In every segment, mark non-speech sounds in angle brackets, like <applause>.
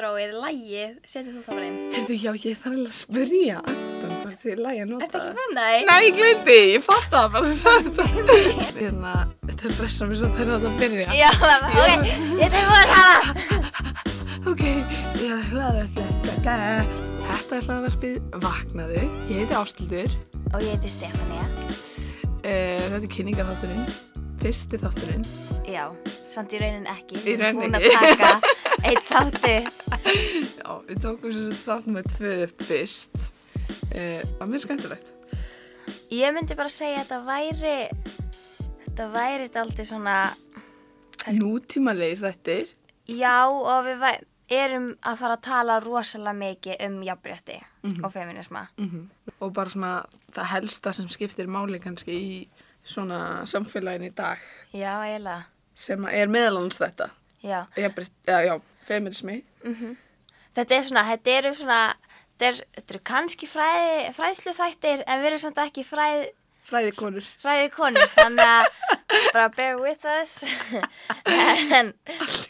intróið, lægið, setjum þú það bara inn. Heyrðu, já, ég þarf alveg að spyrja Anton hvort sé lægi að nota Ertu ekki fann það? Nei, ég glindi, ég fatt það bara þetta Hérna, þetta stressa mér svo þegar þetta byrja Já, ok, ég er búin að tala. Ok, ég er hlaðverkið Þetta er hlaðverkið Vaknaðu Ég heiti Ástildur Og ég heiti Stefania. uh, Þetta er kynningarþátturinn Fyrsti þátturinn Já, samt í raunin ekki. Í rauninni Búin að ekki. taka <laughs> eitt þáttu. Já, við tókum sem sagt þátt með tvö fyrst Það var mjög skemmtilegt Ég myndi bara segja að þetta væri, þetta væri þetta aldrei svona, Kannski- Nútímalegir þettir já og við væ, erum að fara að tala rosalega mikið um jafnrétti Mhm. og feminisma. Og bara svona það helsta sem skiptir máli kannski í svona samfélagin í dag Já, eiginlega. sem er meðalans þetta Já. Já, já, feminismi Mm Þetta er svona, þetta eru svona, þetta, er, eru kannski fræði, fræðslu þættir en við erum samt ekki fræð, Fræðikonur fræði konur, þannig að bara bear with us. <laughs> en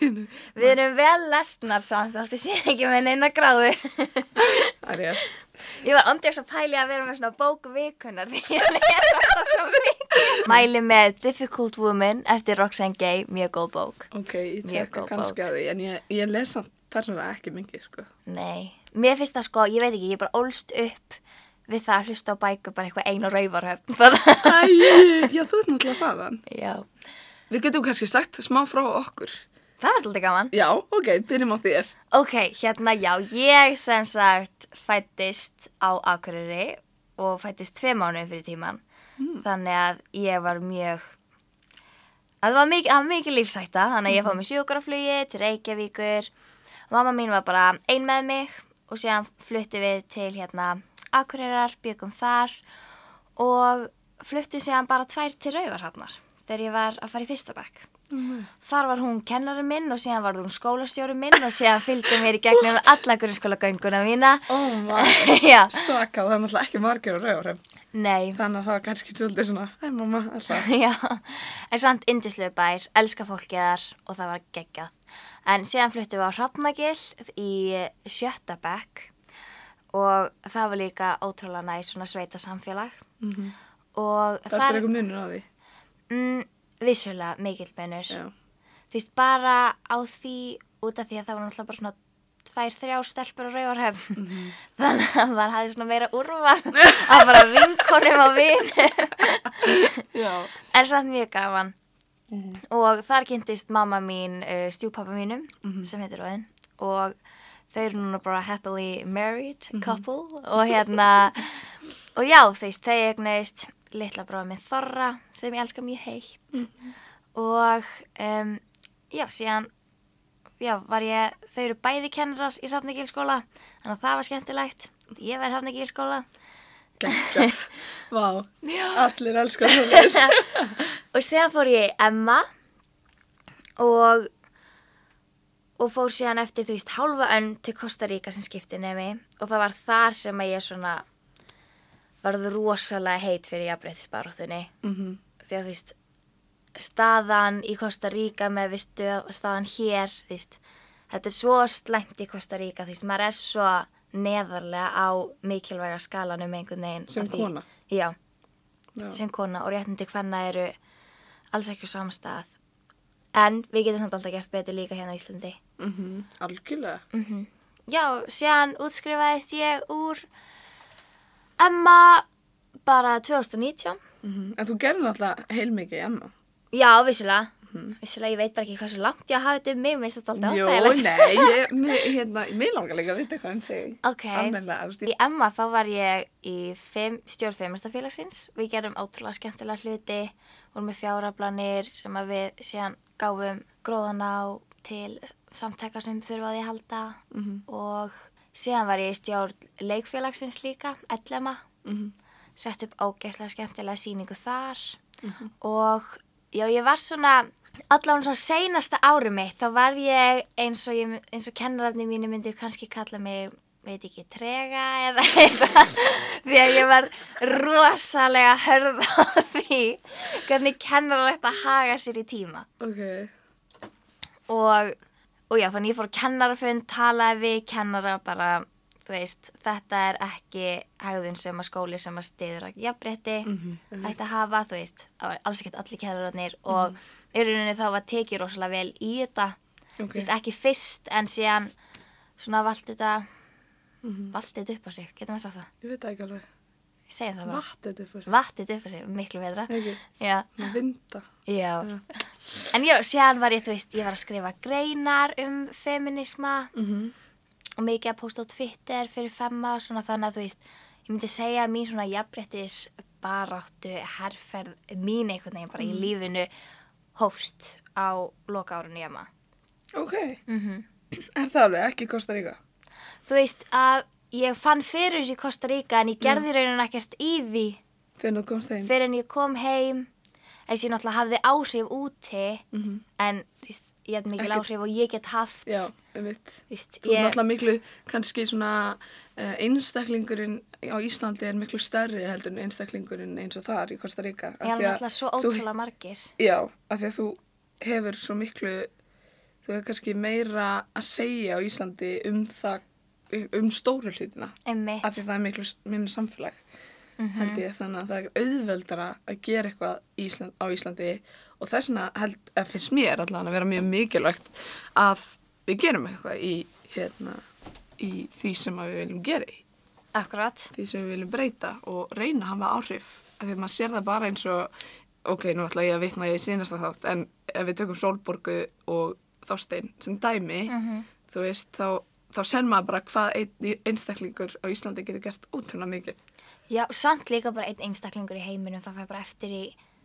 við erum vel lesnar samt, þáttu sé ekki með neina gráðu. Það er rétt Ég var andjóks að pæli að vera með svona bóku vikunar því ég lesa þetta svo mikið. Mæli með Difficult Woman eftir Roxanne Gay, mjög góð bók. Ok, ég tjekka kannski að því en ég, ég les samt persónulega ekki mikið sko Nei, mér finnst það sko, ég veit ekki, ég bara ólst upp við það að hlusta á bækur bara eitthvað einu rauvarhöfn. <laughs> Æ, já, þú ert náttúrulega þaðan Já. Við getum kannski sagt smá frá okkur Það var alltaf gaman. Já, ok, byrjum á þér Ok, hérna já, ég sem sagt fættist á Akureyri og fættist tvei mánuði fyrir tíman. Þannig að ég var mjög, að það var mikið, mikið lífsætta, þannig að ég fóð með sjúkraflugi til Reykjavíkur. Mamma mín var bara ein með mig og síðan fluttu við til hérna Akureyrar, byggum þar og fluttu síðan bara tvær til Rauvarhafnar þegar ég var að fara í fyrsta bekk. Þar var hún kennari minn og síðan var hún skólastjóri minn og síðan fylgdi mér í gegnum alla grunnskólagönguna mína. Ó, maður <laughs> Já, Svaka, það er náttúrulega ekki margir á rauðurum nei, Þannig að það var kannski svolítið svona Æ, mamma, alltaf já, en samt indislegu bær, elska fólkið þar og það var geggjað. En síðan fluttum við á Hrafnagil í sjötta bekk og það var líka ótrúlega næ svona sveita samfélag Mhm. og Það er eitthvað munur á því? Mm, vissulega mikill mennur. Já, þú veist, bara á því út af því að það var náttúrulega bara svona tvær, þrjár stelpur á rauvarhöfn <laughs> þannig að maður hafði svona meira úrval að bara vinkonum á vin já. en samt mjög gaman. Og þar kynntist mamma mín uh, stjúpappa mínum sem heitir Óðinn og þau eru núna bara happily married couple og hérna <laughs> og já, þú veist, þau egnaust litla bróða minn Þorra sem ég elska mjög heitt. Og um, já, síðan já, var ég, þau eru bæði kennarar í Hrafnagilskóla þannig að það var skemmtilegt. Ég var í Hrafnagilskóla Geggjað. <laughs> Vá, allir elskar það <laughs> og síðan fór ég Emma og og fór síðan eftir þú veist hálfa önn til Costa Rica sem skipti nemi og það var þar sem að ég svona varð rosalega heit fyrir jafnbreytisbaróttunni Mhm. því að þú veist staðan í Costa Rica með við stöð, staðan hér þú veist, þetta er svo slæmt í Costa Rica þú veist, maður er svo neðarlega á mikilvæga skalanum einhvern veginn Sem kona? já, Já. sem kona og réttindi hvenna eru alls ekki á sama stað en við getum samt alltaf gert betur líka hérna á Íslandi Mhm, Algjörlega. Mm já, síðan útskrifaðist ég úr Emma bara 2019 Mhm. En þú gerir náttúrulega heilmikið í Emma. Já, vissulega. Vissulega, ég veit bara ekki hversu langt ég hafa þetta um mig, minnst þetta alltaf Jó, óþægilegt. nei, ég, <laughs> mér, hérna, mér langar líka að vita hvað um þig. Ok, Almennilega, þú veist, í Emma þá var ég í fimm, stjórn feimastafélagsins við gerum ótrúlega skemmtilega hluti vorum með fjárablanir sem að við síðan gáfum gróðan á til samtaka sem þurfa á því að halda Mhm. og síðan var ég í stjórn leikfélagsins líka, Ellema Mhm. sett upp ógeðslega skemmtilega sýningu þar Mhm. og já, ég var svona allan svo seinasta ári mitt þá var ég eins og, ég, eins og kennararnir mínu myndu kannski kalla mig veit ekki, trega eða eitthvað <laughs> því að ég var rosalega hörð á því hvernig kennarar ætti að haga sér í tíma Ok, og og já, þannig ég fór kennarafund, talaði við kennara bara, þú veist, þetta er ekki hegðun sem að skóli sem að stiður að jafnrétti Mhm, einmitt. ætti að hafa, þú veist, það var alls ekkert allir kennararnir og í rauninni þá var tekið rosalega vel í þetta, Ok. þú veist, ekki fyrst en síðan svona vald þetta, Mhm. vald þetta upp á sig, getur maður sagt það? Ég veit ekki alveg. Ég segi það bara. Vatn þetta fyrir. Vatt þetta upp á sig, miklu betra. Ekki, vinda. já. En já, síðan var ég, þú veist, ég var að skrifa greinar um feminisma Mhm. og mikið að posta á Twitter fyrir femma og svona þannig að þú veist, ég myndi segja að mín svona jafnbrettis baráttu herrferð mín einhvern veginn bara í lífinu hófst á loka árunni hjá Ok, mm er það alveg ekki Kosta Ríka? Þú veist að ég fann fyrir þessu í Kosta Ríka en ég gerði raunin ekkert í því heim? fyrir en ég kom heim þess ég náttúrulega hafði áhrif úti Mhm. en þú veist, ég hef mikil Ekkert- áhrif og ég get haft Já, mitt. þú er ég, náttúrulega miklu, kannski svona uh, einstaklingurinn á Íslandi er miklu stærri heldur en einstaklingurinn eins og þar í Kosta Ríka. ég er náttúrulega svo ótrúlega margir Já, af því að þú hefur svo miklu, þú hefur kannski meira að segja á Íslandi um það, um stóru hlutina. einmitt Af því það er miklu minna samfélag, Mhm. held ég, þannig að það er auðveldara að gera eitthvað Ísland, á Íslandi og þess vegna að finnst mér allan að vera mjög mikilvægt að við gerum eitthvað í, hérna, í því sem við viljum gera í, Akkurat því sem við viljum breyta og reyna að hafa áhrif, af því að maður sér það bara eins og, ok, nú ætla ég að vitna ég í sínasta þátt, en ef við tökum Sólborgu og Þorstein sem dæmi, Mhm. þú veist, þá, þá sen maður bara hvað ein, einstaklingur á Íslandi getur gert ótrúlega mikið. Já, samt líka bara einn einstaklingur í heiminum það fær bara eftir í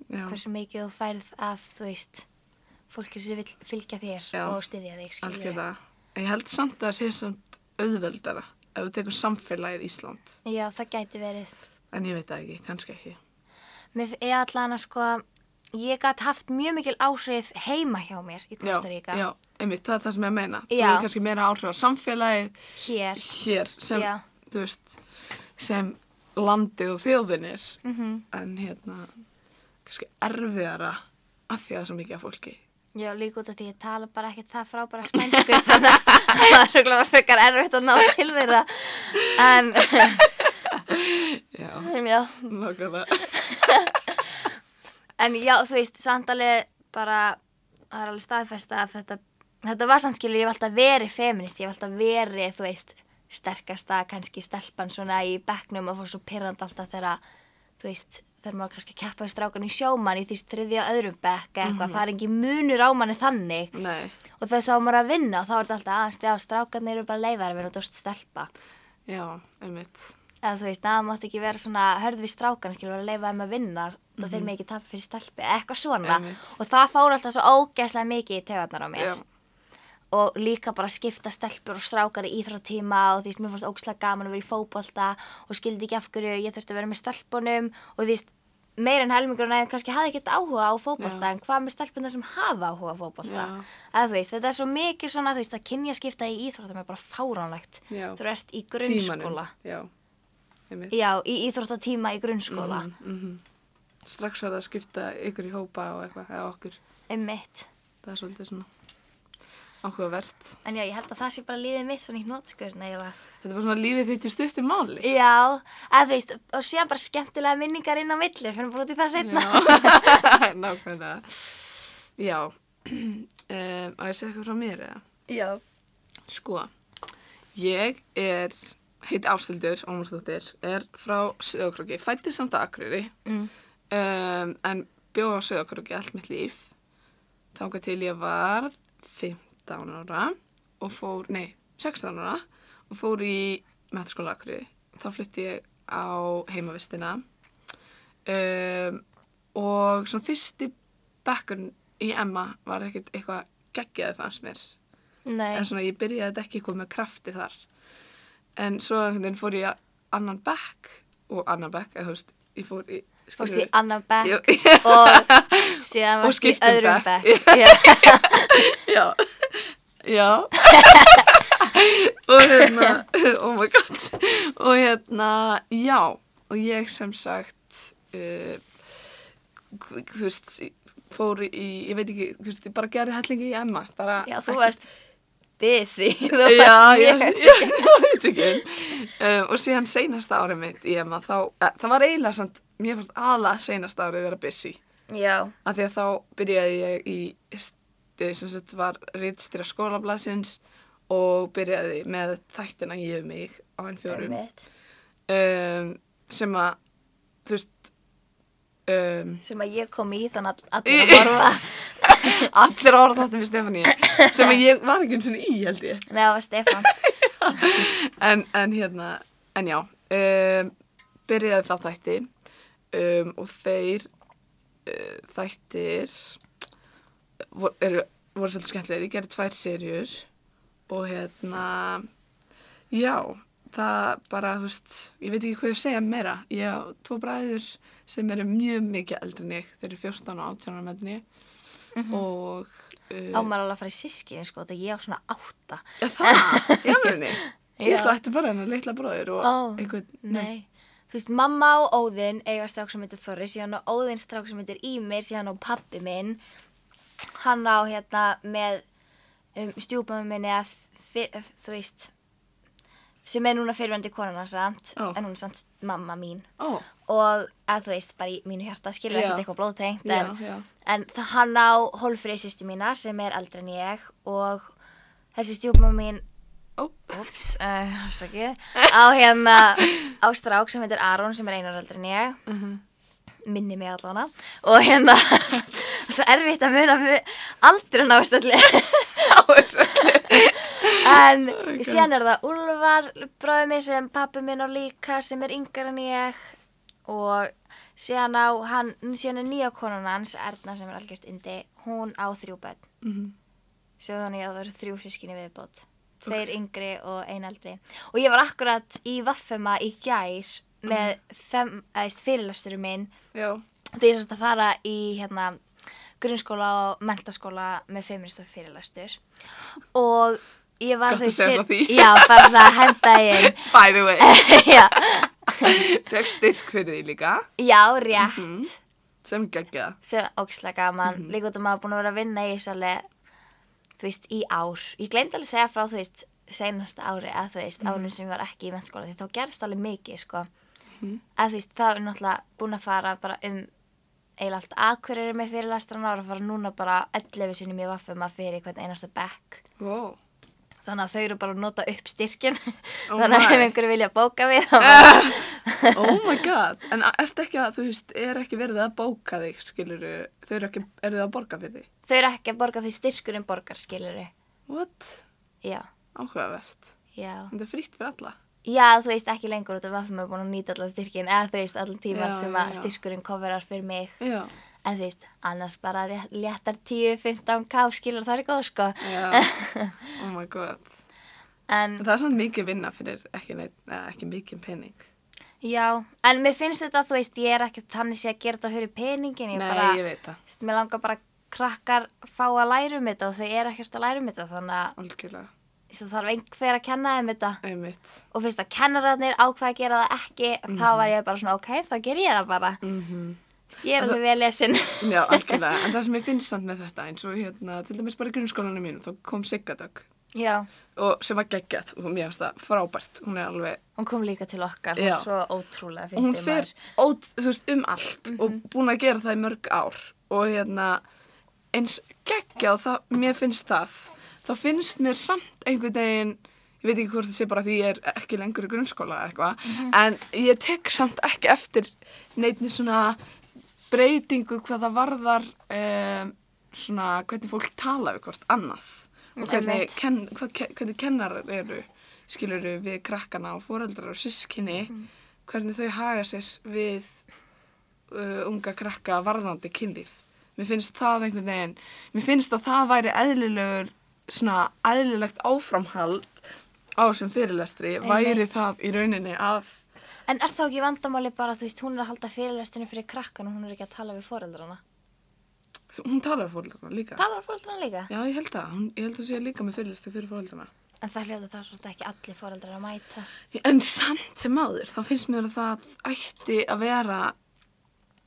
Já, hversu mikið þú færð af, þú veist fólki sem vil fylgja þér Já, og styðja þig, skilur algjörlega. Ég held samt að það sé samt auðveldara ef þú tekur samfélagið Ísland. Já, það gæti verið En ég veit það ekki, kannski ekki. Mér er allan að sko ég gæti haft mjög mikil áhrif heima hjá mér í Costa Rica Já, einmitt, það er það sem ég meina. Þú Já. er kannski meira áhrif á samfélagið hér hér sem, Já. þú veist, sem landið og þjóðinir. mm En hérna, kannski erfiðara af því að það er svo mikið af fólki. Já, líka út af því ég tala bara ekkert það frábæra spænsku <laughs> þannig að það er rúglega frekar erfitt að ná til þeirra en, <laughs> Já, já nákvæmlega. <laughs> En já, þú veist, samt alveg bara, það er alveg staðfesta að þetta, þetta var samt skilur, ég hef alltaf verið feminist, ég hef alltaf verið, þú veist, sterkasta, kannski stelpan svona í bekknum og fór svo pyrrand alltaf þegar, þú veist, þegar maður kannski að keppa í strákan í sjóman í því þriðja öðrum bekk eitthvað, það er ekki munur á manni þannig Nei, og þess að maður að vinna og þá er þetta alltaf að, já, strákarnir eru bara leifar að vera út á stelpa. já, einmitt. Eða þú veist, það mátti ekki vera svona hörð við strákan, skilur, að leifa þeim að vinna og þeir mig ekki tapa fyrir stelpi, eða eitthvað svona. Einmitt. Og það fór alltaf svo ógeðslega mikið í tögarnar á mér. Já. Og líka bara skipta stelpur og strákar í íþróttíma og því að mér fannst ógeðslega gaman að vera í fótbolta og skildi ekki af hverju ég þurfti að vera með stelpunum og því að meir en helmingur en kannski hafði ekkert áhuga á fótbolta Já. en hvað með stelpunar sem hafa áhuga á fótbolta. Já. Eða þú veist, þetta er svo mikið svona, þú veist, að kynja skipta í íþróttum er. Já. Þú ert í grunnskóla. Tímanum, já, einmitt. Já, í íþróttatíma í grunnskóla. Mhm, mhm. Strax var það að skipta ykkur í hópa og eitthvað, eða okkur. um mitt. Það er svolítið svona áhugavert. En já, ég held að það sé bara lífið mitt svona í hnótskurn eiginlega. Þetta var svona lífið þitt í stuttu máli. Já, að þú veist, og sé bara skemmtilega minningar inn á milli, fyrir bara út í það setna. Já, <laughs> nákvæmlega. Já, <clears throat> um, að ég segja eitthvað frá mér eða? Já. Sko, ég er, heiti Ástildur, Ómarsdóttir, er frá Söðokróki, fættist samt að Akureyri, Mm. Um, en bjóð á Söðokróki allt mitt líf. Þangað til ég var 15 ára og fór, nei, 16 ára og fór í metaskóla Akureyri. Þá flutti ég á heimavistina um, og svona fyrsti bekkurinn í Emma var ekkert eitthvað geggjaði fannst mér Nei. en svona ég byrjaði ekki komið með krafti þar en svo fór ég annan bekk og annan bekk, eða þú veist, ég fór í Fórst í annan bekk og <laughs> síðan varst í öðrum bekk. <laughs> Já. já, <laughs> og hérna oh my god. Og hérna, já. Og ég sem sagt uh, þú veist fór í, ég veit ekki, þú veist, ég bara gerði hellingi í Emma bara Já, þú varst busy. Þú Já, ég, ég, ég veit ekki. Um, og síðan seinasta árið mitt í EMA, þá, eh, það var eiginlega samt, mér fannst aðla seinasta árið vera busy. Já, Af því að þá byrjaði ég í, st- sem sagt var rítstýra skólablasins og byrjaði með þættina ég um mig á enn fjórum. einmitt. Um, sem að, þú veist, um, Sem að ég kom í þannig að <laughs> allir að horfa. allir ára þáttum við Stefáníu, sem að ég var ekki eins og í, held ég. Nei, það var Stefán. <laughs> en, en hérna, en já, um, byrjaði það þætti um, og þeir uh, þættir voru, eru, voru svolítið skemmtilegir. Ég gerði tvær serjur og hérna, já, það bara, þú veist, ég veit ekki hvað ég segja meira. Ég á tvo bræður sem eru mjög mikið eldri en ég, þeir eru 14 og 18 ára með henni og... Uh, Ámar alveg að fara í sískinni, sko, þetta ég á svona átta. Já, það, <laughs> já, meni. Ég Já. held að þetta bara hennar litla bróðir og Ó, einhvern, Nei. Þú veist, mamma og Óðinn eiga strák sem heitir Þorri, síðan á Óðinn strák sem heitir Ímir, síðan á pappi minn. Hann á hérna með um, stjúpammi minni að, þú veist, sem er núna fyrirvendi konuna samt, Ó. en hún er samt mamma mín. Ó, Og að þú veist, bara í mínu hjarta skilur ekkert eitthvað blóðtengt, en, já. en hann á hólfrið sýstu mína sem er eldri en ég og þessi stjúpamma mín Ó, Úps, uh, afsakið. Á hérna, á strák sem heitir Aron sem er einar eldri en ég, uh minni mig allavega. Og hérna, er svo erfitt að muna mu- aldurinn á stöldli. <laughs> en <laughs> God. síðan er það Úlfar, bróðið minn sem pappi minn á líka sem er yngar en ég. Og síðan á hann, síðan er nýja konan hans, Erna sem er algjört indi, hún á þrjú börn. mhm. Svo þannig að það eru þrjú sískinni viðbót. Tveir yngri og ein eldri. Og ég var akkurat í Vaffema í gær með fem, eðist, fyrirlesturum minn. Þegar ég svolítið að fara í hérna, grunnskóla og mentaskóla með feminista fyrirlestur. Og ég var Gott segja frá því. Já, bara svona <laughs> inn. by the way, <laughs> <laughs> fekk styrk fyrir því líka, já, rétt. Mhm. sem geggja. sem ógislega gaman líka út að maður búin að vera að vinna í alveg þú veist, í ár ég glemd alveg að segja frá, þú veist, seinasta ári að þú veist, árun sem ég var ekki í mennskóla því þá gerst alveg mikið, sko Mhm. að þú veist, þá er náttúrulega búin að fara bara um eiginlega allt akkurir með fyrirlestran ára að fara núna bara 11 sinni mjög vaffum að fyrir hvern einasta bekk Wow. þannig að þau eru bara að nota upp styrkin Oh þannig að ef einhverju vilja bóka við bara, Oh my god, en ertu ekki að, þú veist, er ekki verið að bóka þig, skiluru, þau eru ekki, eru þau að borga fyrir þig? þau eru ekki að borga því styrkurinn borgar skiluru What? já, Áhugavert. já Þetta er frítt fyrir alla. Já, þú veist ekki lengur út af vaffum er búin að nýta allan styrkin eða þú veist allan tíman Já, sem að já. styrkurinn coverar fyrir mig Já, en þú veist, annars bara léttar 10-15 k skilur það er góð sko <laughs> oh my god. en Það er samt mikið vinna fyrir ekki, ekki mikið pening. já, en mér finnst þetta þú veist, ég er ekki þannig sé að gera þetta fyrir peningin ég Nei, bara, ég veit það, þú veist, mér langar bara krakkar fá að læra um þetta og þau eru ekkert að læra um þetta þannig að það þarf einhver að kenna þeim þetta. Einmitt. og fyrst að kennararnir ákveða að gera það ekki þá var ég bara svona ok, þá ger ég það bara. Mm ég er alveg vel lesin. <laughs> Já, algjörlega, <laughs> en það sem ég finnst samt með þetta eins og hérna, til dæmis bara í grunnskólanum mínu, þá kom Siggadögg og sem var geggjað. Og mér finnst það frábært, hún er alveg, Hún kom líka til okkar, Já. svo ótrúlega og hún fer ót, veist, um allt og búin að gera það í mörg ár. Og hérna, eins geggjað það, mér finnst það, þá finnst mér samt einhvern veginn, ég veit ekki hvort það sé bara því ég er ekki lengur í grunnskóla eða eitthvað, en ég tek samt ekki eftir neitni svona breytingu hvað það varðar um, svona hvernig fólk tala við hvort annað og hvernig, Einmitt. ken, hvað, hvernig kennarar eru skiluru við krakkana og foreldrar og sískinni hvernig þau haga sér við uh, unga krakka varðandi kynlíf. Mér finnst það einhvern veginn mér finnst að það væri eðlilegur svona eðlilegt áframhald á þessum fyrirlestri væri Einmitt. það í rauninni að En er þá ekki vandamáli bara, þú veist, hún er að halda fyrirlestinu fyrir krakkan og hún er ekki að tala við foreldrana? hún talar fóreldrarna líka Talar foreldrana líka? Já, ég held það. Hún, ég held að sé líka með fyrirlisti fyrir fóreldrana. En það hljóta það svolítið ekki allir foreldrar að mæta. En samt sem áður, þá finnst mér að það ætti að vera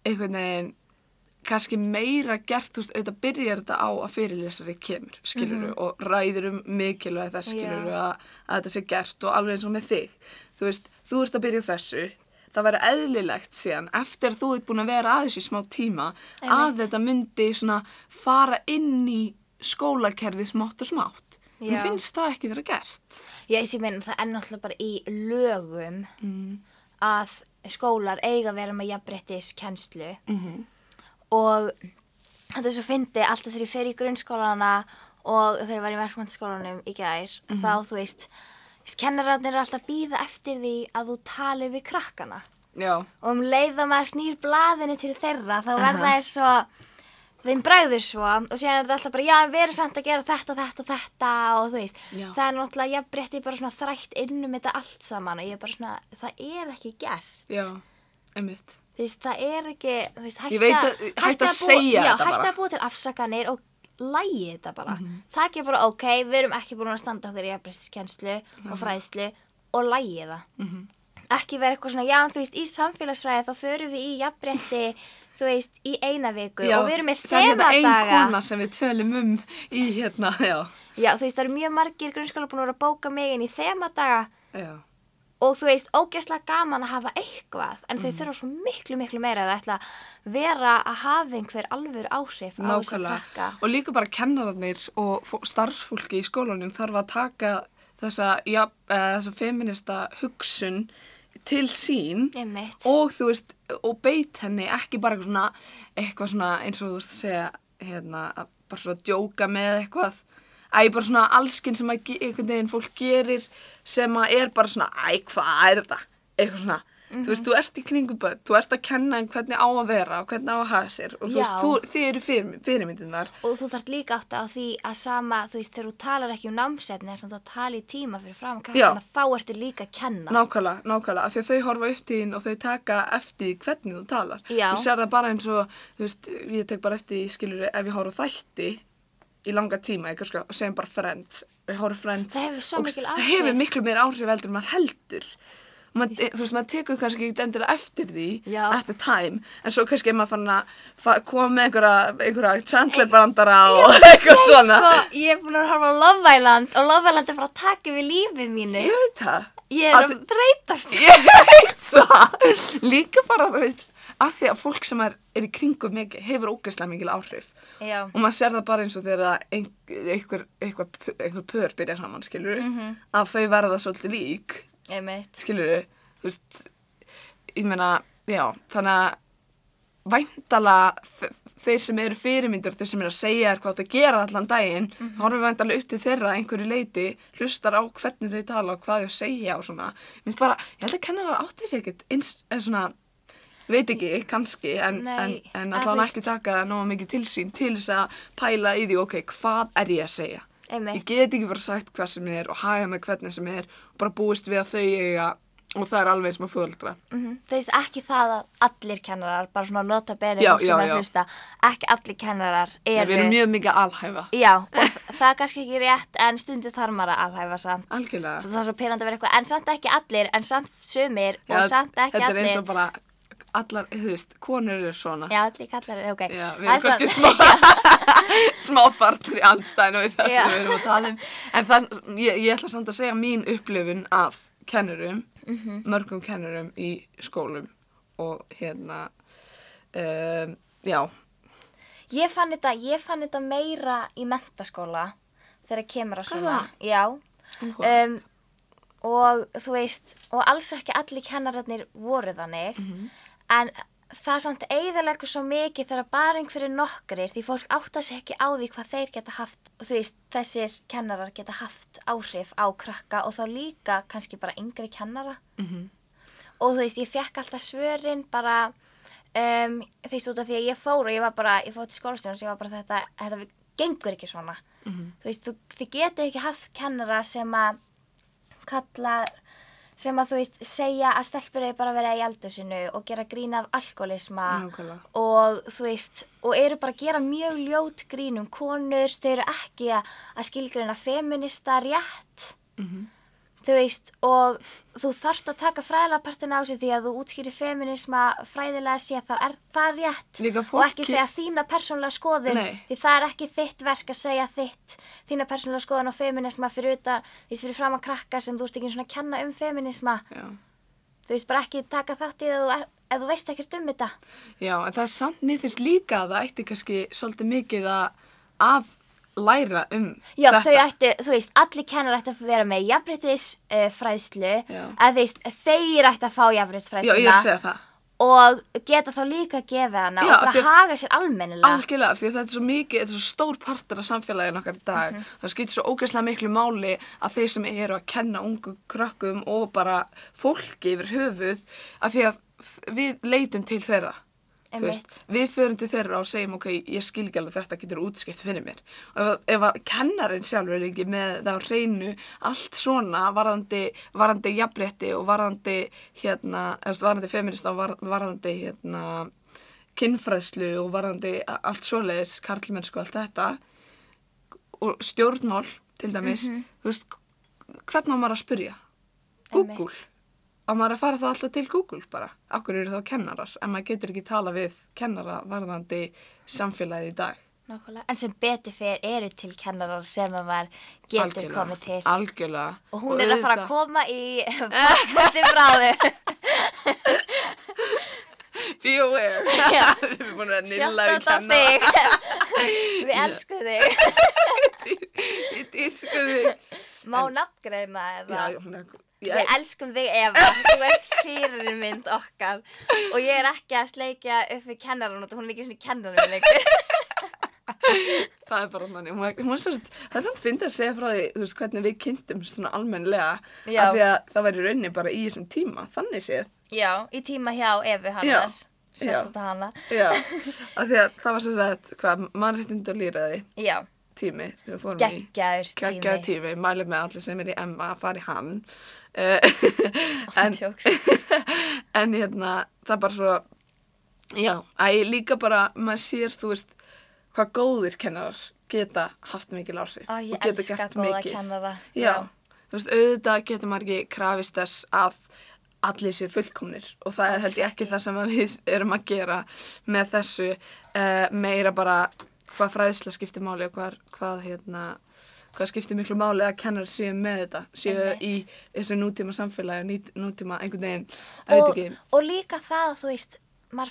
einhvern veginn kannski meira gert, þú veist, auðvitað byrjar þetta á að fyrirlesari kemur, skilur og ræðir um mikilvæg þess, skilur Já. að, að þetta sé gert og alveg eins og með þig. Þú veist, þú ert að byrja þessu, það væri eðlilegt síðan, eftir að þú ert búin að vera aðeins í smá tíma, að Einmitt. þetta myndi svona fara inn í skólakerfið smátt og smátt. Mér Já. finnst það ekki vera gert. Ég ég meina það er náttúrulega bara í lögum Mm. að skólar eiga að vera með jafnbrettiskennslu Mm og þetta er svo fyndi alltaf þegar ég fer í grunnskólana og þegar ég var í verkmyndaskólanum í gær þá þú veist kennararnir eru alltaf að býða eftir því að þú talir við krakkana. Já, og um leið að maður snýr blaðinu til þeirra þá verða þér svo þeim bræður svo. Og síðan er þetta alltaf bara já við erum samt að gera þetta og þetta og þetta og þú veist. Já. það er náttúrulega jafnbretti bara svona þrætt inn um þetta allt saman og ég er bara svona það er ekki gert. Já, einmitt. Þú veist það er ekki þú veist veit að, að- hægt að segja já, þetta hægt bara. að búa til afsakanir og lægi þetta bara. Mm Mhm. það ekki bara ok við erum ekki búin að standa okkur í jafnbrettiskenslu og fræðslu og lægi það. Mm ekki vera eitthvað svona, já, þú veist, í samfélagsfræði þá förum við í jafnrétti, þú veist, í eina viku og við erum með það er hérna ein þemadaga. kona sem við tölum um í hérna, já, Já, þú veist, það eru mjög margir grunnskóla búin að vera að bóka mig inn í þemadaga. Já, og þú veist, ógeðslega gaman að hafa eitthvað, en þau þurfa svo miklu, miklu meira að það ætla að vera að hafa einhver alvöru áhrif á þess að nákvæmlega. krakka. Og líka bara kennararnir og fó- starfsfólki í skólanum þarf að taka þessa, ja, uh, þessa feminista hugsun til sín Ég mitt. og þú veist, og beit henni ekki bara eitthvað svona, eitthvað svona eins og þú veist að segja, hérna, að bara svona djóka með eitthvað Æ, bara svona allskinn sem að einhvern veginn fólk gerir sem að er bara svona, æ, hvað er þetta? Eitthvað svona, þú veist, þú ert í kringum börn, þú ert að kenna þeim hvernig á að vera og hvernig á að hafa sér og þú veist, Já. þú, þið eru fyrir, fyrirmyndinar. Og þú þarf líka átt á því að sama, þú veist, þegar þú talar ekki um námsefni, þess að það tala í tíma fyrir fram krakkana, þá ertu líka að kenna. Nákvæmlega, nákvæmlega, af því að þau horfa upp til þín og þau taka eftir hvernig þú talar. Já. Þú sér það bara eins og, þú veist, ég tek bara eftir skilur, ef ég horfa þætti í langa tíma, eitthvað sko, segjum bara Friends, horfa á Friends. Það hefur svo og Það hefur miklu meira áhrif heldur en maður heldur. Mað, þú veist, maður tekur kannski ekki endilega eftir því Já. at the time, en svo kannski er maður fann að koma með einhverja, einhverja Chandler brandara og <laughs> eitthvað svona. Sko, ég er búin að horfa á Love Island og Love Island er bara að taka við lífið mínu. Ég veit það. Ég er Að- að breytast. <laughs> Ég veit það Líka bara, þú veist að því að fólk sem er, er í kringum mikið hefur ógeðslega mikil áhrif Já. og maður sér það bara eins og þegar ein, einhver, einhver, einhver pör byrja saman, skilur Mhm. að þau verða svolítið lík Ég skilur þú veist ég meina, já, þannig að væntala þeir sem eru fyrirmyndur, þeir sem eru að segja hvað það gera allan daginn mm. -hmm. horfum við væntala upp til þeirra einhverju leiti hlustar á hvernig þau tala og hvað þau segja og svona, minnst bara ég held að kennarar átti sér ekkert eins, eða svona veit ekki, kannski en, en, en að þú ekki taka nóga mikið til sín til þess að pæla í því, ok, hvað er ég að segja Ég ég get ekki bara sagt hvað sem er og haga með hvernig sem er og bara búist við að þau eiga og það er alveg eins með fóldra Mm Það veist ekki það að allir kennarar, bara svona nota Já, sem já, er já. að hlusta, ekki allir kennarar eru... við erum mjög mikið að alhæfa Já, og <laughs> það er kannski ekki rétt, en stundu þarf maður að alhæfa samt. algjörlega Svo það er svo pyrrandi að vera eitthvað, en samt ekki allir, en samt sumir og samt ekki þetta er allir. eins og bara allar, þú veist, konur eru svona Já, allir kallar, ok. Já, við er erum kannski <laughs> smá <laughs> smá fartur í andstæðinu við það sem við erum að tala um en það, ég, ég ætla samt að segja mín upplifun af kennurum Mhm. mörgum kennurum í skólum og hérna um, já, Ég fann þetta, ég fann þetta meira í mentaskóla þegar kemur að svona. Já. um, og þú veist, og alls ekki allir kennararnir voru þannig, Mhm. En það samt eiðalegur svo mikið þegar bara einhverju nokkrir, því fólk átta sig ekki á því hvað þeir geta haft, og þú veist, þessir kennarar geta haft áhrif á krakka og þá líka kannski bara yngri kennara. Mhm. Og þú veist, ég fekk alltaf svörin bara, um, þú veist, út af því að ég fór og ég var bara, ég fór til skólastjónus og ég var bara þetta, þetta gengur ekki svona Mhm. þú veist, þú, þið getið ekki haft kennara sem að kalla, sem að þú veist segja að stelpur eigi bara að vera í eldusinu og gera grín af alkoholisma nákvæmlega. og þú veist, og eru bara að gera mjög ljót grín um konur, þau eru ekki að, að skilgreina feminista rétt. Mhm. Þú veist, og þú þarft að taka fræðilega partina á sig því að þú útskýrir feminisma fræðilega sé þá er það rétt og ekki segja þína persónulega skoðun Nei. því það er ekki þitt verk að segja þitt þína persónulega skoðun á feminisma fyrir utan, því fyrir fram að krakka sem þú veist ekki svona að kenna um feminisma Já. þú veist, bara ekki taka þátt í það ef þú, veist ekkert um þetta Já, en það er samt, mér finnst líka að það ætti kannski svolítið mikið að læra um Já, þetta. þau ættu, þú veist, allir kennar ættu að vera með jafnbryttis uh, Já. að þú veist, þeir ættu að fá Já, ég er að segja það. og geta þá líka að gefa hana Já, og bara að- haga sér almennilega Algjörlega, að þetta er svo mikið, þetta er svo stór partur af samfélaginu okkar í dag. Mhm. Það skiptir svo ógeðslega miklu máli að þeir sem eru að kenna ungu krökkum og bara fólki yfir höfuð, að því að við leitum til þeirra. Einmitt. við förum til þeirra og segjum ok, ég skil ekki alveg þetta getur útskipt fyrir mér og ef, að kennarin sjálfur er ekki með það á hreinu allt svona varðandi, varðandi jafnrétti og varðandi hérna, veist, varðandi feminista og var, varðandi hérna kinnfræðslu og varðandi allt svoleiðis, karlmennsku og allt þetta og stjórnmál til dæmis, Mhm. þú veist hvernig á maður að spyrja? Google á maður að fara það alltaf til Google bara. Okkur eru þá kennarar, en maður getur ekki tala við kennara varðandi samfélagið í dag. Nákvæmlega. En sem betur fyrir eru til kennarar sem að maður getur Algjörlega. komið til. Algjörlega. Og hún er að fara að koma í <laughs> <laughs> podcasti bráðu be aware. <laughs> Við erum búin að nilla við kennara Við elskum þig. Ég dyrka þig. Má nafngreina eða? Já, hún er Við ég, elskum þig Eva, þú ert fyrirmynd okkar. Og ég er ekki að sleikja upp við kennaran og hún er ekki svona kennaran það er bara þannig. Hún, hún sérst, það er samt fyndið að segja frá því þú veist hvernig við kynntum svona almennlega Já. af því að það væri rauninni bara í þessum tíma. Þannig séð. Já, í tíma hjá Evu Hannars, Já. sett þetta hana. já, af því að það var sem sagt hvað, mannréttind og lýraði Já, tími við geggjaður tími. Tími, mælið með allir sem er í Emma að fara í hann <laughs> en, Tjóks. <laughs> en hérna það er bara svo já, að ég líka bara maður sér, þú veist, hvað góðir kennarar geta haft Ó, ég og geta gert mikið. kennara. já, þú veist, auðvitað getur maður ekki krafist þess að allir séu fullkomnir og það er held ég ekki það sem við <laughs> erum að gera með þessu uh, meira bara hvað fræðsla skiptir máli og hvað, hvað hérna hvað skiptir miklu máli að kennar séu með þetta séu í þessu nútíma samfélagi og nútíma einhvern veginn að veit ekki og líka það að þú veist,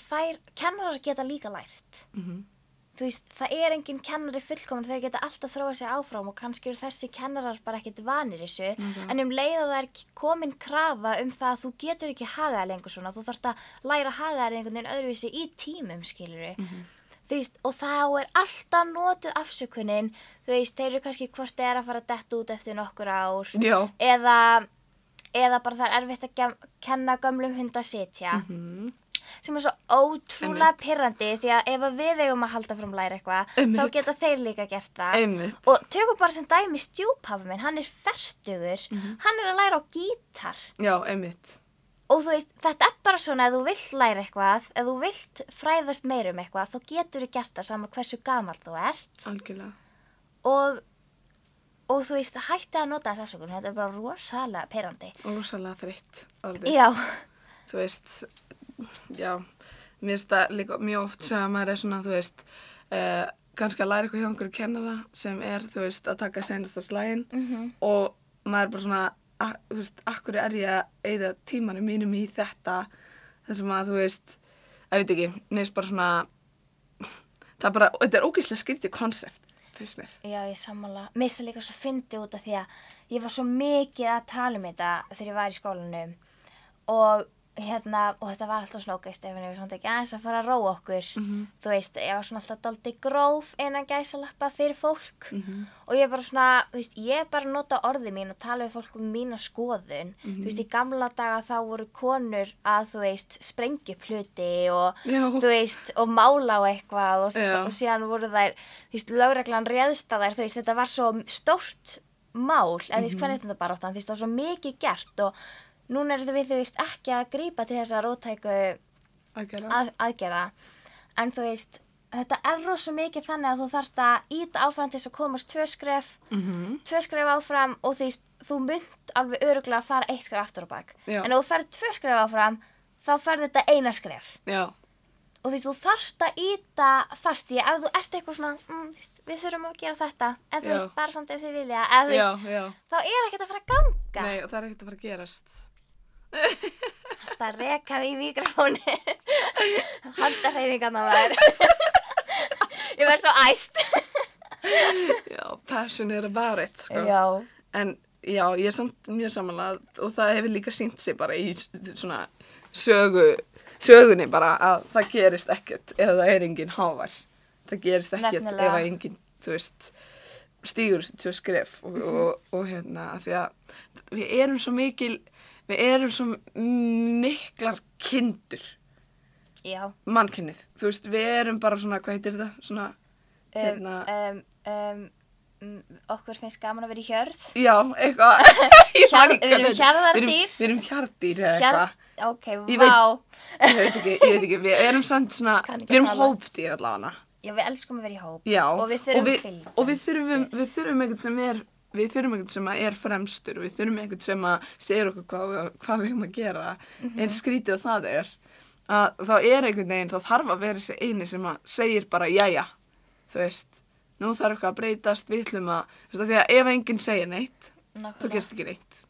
fær, kennarar geta líka lært. mm Þú veist, það er engin kennari fullkomin, þeir geta alltaf þróað sig áfram og kannski eru þessi kennarar bara ekkert vanir þessu. Mhm. En um leið og það er komin krafa um það að þú getur ekki hagaði lengur svona, þú þarft að læra hagaði einhvern veginn öðruvísi í tímum, skilur Mhm. Þú veist, og þá er alltaf notuð afsökunin, veist, þeir eru kannski hvort þeir er að fara að detta út eftir nokkur ár eða, eða bara það er erfitt að kenna gömlum hund að sitja. Mm sem er svo ótrúlega pirrandi því að ef við eigum að halda fram læra eitthvað Einmitt. þá geta þeir líka gert það. Einmitt. Og tökum bara sem dæmi stjúphafi minn hann er fertugur, Mhm. hann er að læra á gítar. Já, einmitt og þú veist, þetta er bara svona ef þú vilt læra eitthvað, ef þú vilt fræðast meira um eitthvað, þá getur þú gert það sama hversu gamall þú ert. Algjörlega. Og, og þú veist, hætti að nota þess afsökun þetta er bara rosalega pirrandi og rosalega þreytt orðið. Já, þú veist já, mér finnst það líka mjög oft sem að maður er svona, þú veist uh, kannski að læra eitthvað hjá einhverju kennara sem er, þú veist, að taka senasta slægin mhm, og maður er bara svona að, þú veist, akkur er ég að eyða tímanum mínum í þetta þessum að, þú veist ég veit ekki, finnst bara svona <laughs> það er bara, þetta er ógeðslega skrítið konsept, finnst mér Já, ég sammála. Mér finnst það líka svo fyndi út af því að ég var svo mikið að tala um þetta þegar ég var í skólanum og hérna, og þetta var alltaf snókist ef var samt ekki aðeins að fara að róa okkur. Mhm. Þú veist, ég var svona alltaf daldi gróf innan gæsalappa fyrir fólk Mhm. og ég er bara svona, þú veist, ég er bara að nota orði mín og tala við fólk um mína skoðun. Þú veist, í gamla daga þá voru konur að, þú veist, sprengja upp hluti og Já. þú veist, og mála á eitthvað og, Já. og síðan voru þær, þú veist, lögreglan réðst að þær, þú veist, þetta var svo stórt mál, eða þú veist, hvernig þetta bara áttan, þú veist, það var svo mikið gert og núna eru við, þú veist, ekki að grípa til þessa rótæku að aðgerða, en þú veist, þetta er rosa mikið þannig að þú þarft að íta áfram til þess að komast tvö skref, Mhm. tvö skref áfram og því þú mynd alveg öruglega að fara eitt skref aftur á bak. Já. En ef þú ferð tvö skref áfram, þá ferð þetta eina skref. Já, Og því þú þarft að íta fast í ef þú ert eitthvað svona, mm, við þurfum að gera þetta, en þú Já. veist, bara samt ef þið vilja, eða þú já, veist, þá er ekkert að fara að ganga. Nei, og það er ekkert að fara að gerast. Alltaf reka við í mikrofóni. Handa hreyfingarna maður. Ég verð svo æst. Já, passion er about it, sko. Já. En já, ég er samt mjög samanlega og það hefur líka sínt sig bara í svona sögu, sögunni bara að það gerist ekkert ef það er engin hávar. Það gerist ekkert Nefnilega. ef að engin, þú veist, stígur þessi tvö skref og, og, og hérna, af því að við erum svo mikil, við erum svo miklar kindur, Já. mannkynnið. Þú veist, við erum bara svona, hvað heitir þetta, svona, Um, Hérna. um, um, um, okkur finnst gaman að vera í hjörð. já, eitthvað, <laughs> ekki við erum hjarðardýr. Við erum, hjarðdýr eða eitthvað. ok, Ég veit- vá. ég veit ekki, ég veit ekki, við erum samt svona, við erum hópdýr allavega. Já, við elskum að vera í hóp. Já, Og við þurfum og við, og við þurfum, við þurfum einhvern sem er, við þurfum einhvern sem að er fremstur, við þurfum einhvern sem að segir okkur hvað, hvað við höfum að gera, Mhm. eins skrítið og það er, að þá er einhvern veginn, þá þarf að vera þessi eini sem að segir bara, jæja, þú veist, nú þarf eitthvað að breytast, við ætlum að, þú veist, af því að ef enginn segir neitt, Nákvæmlega. gerst ekki neitt.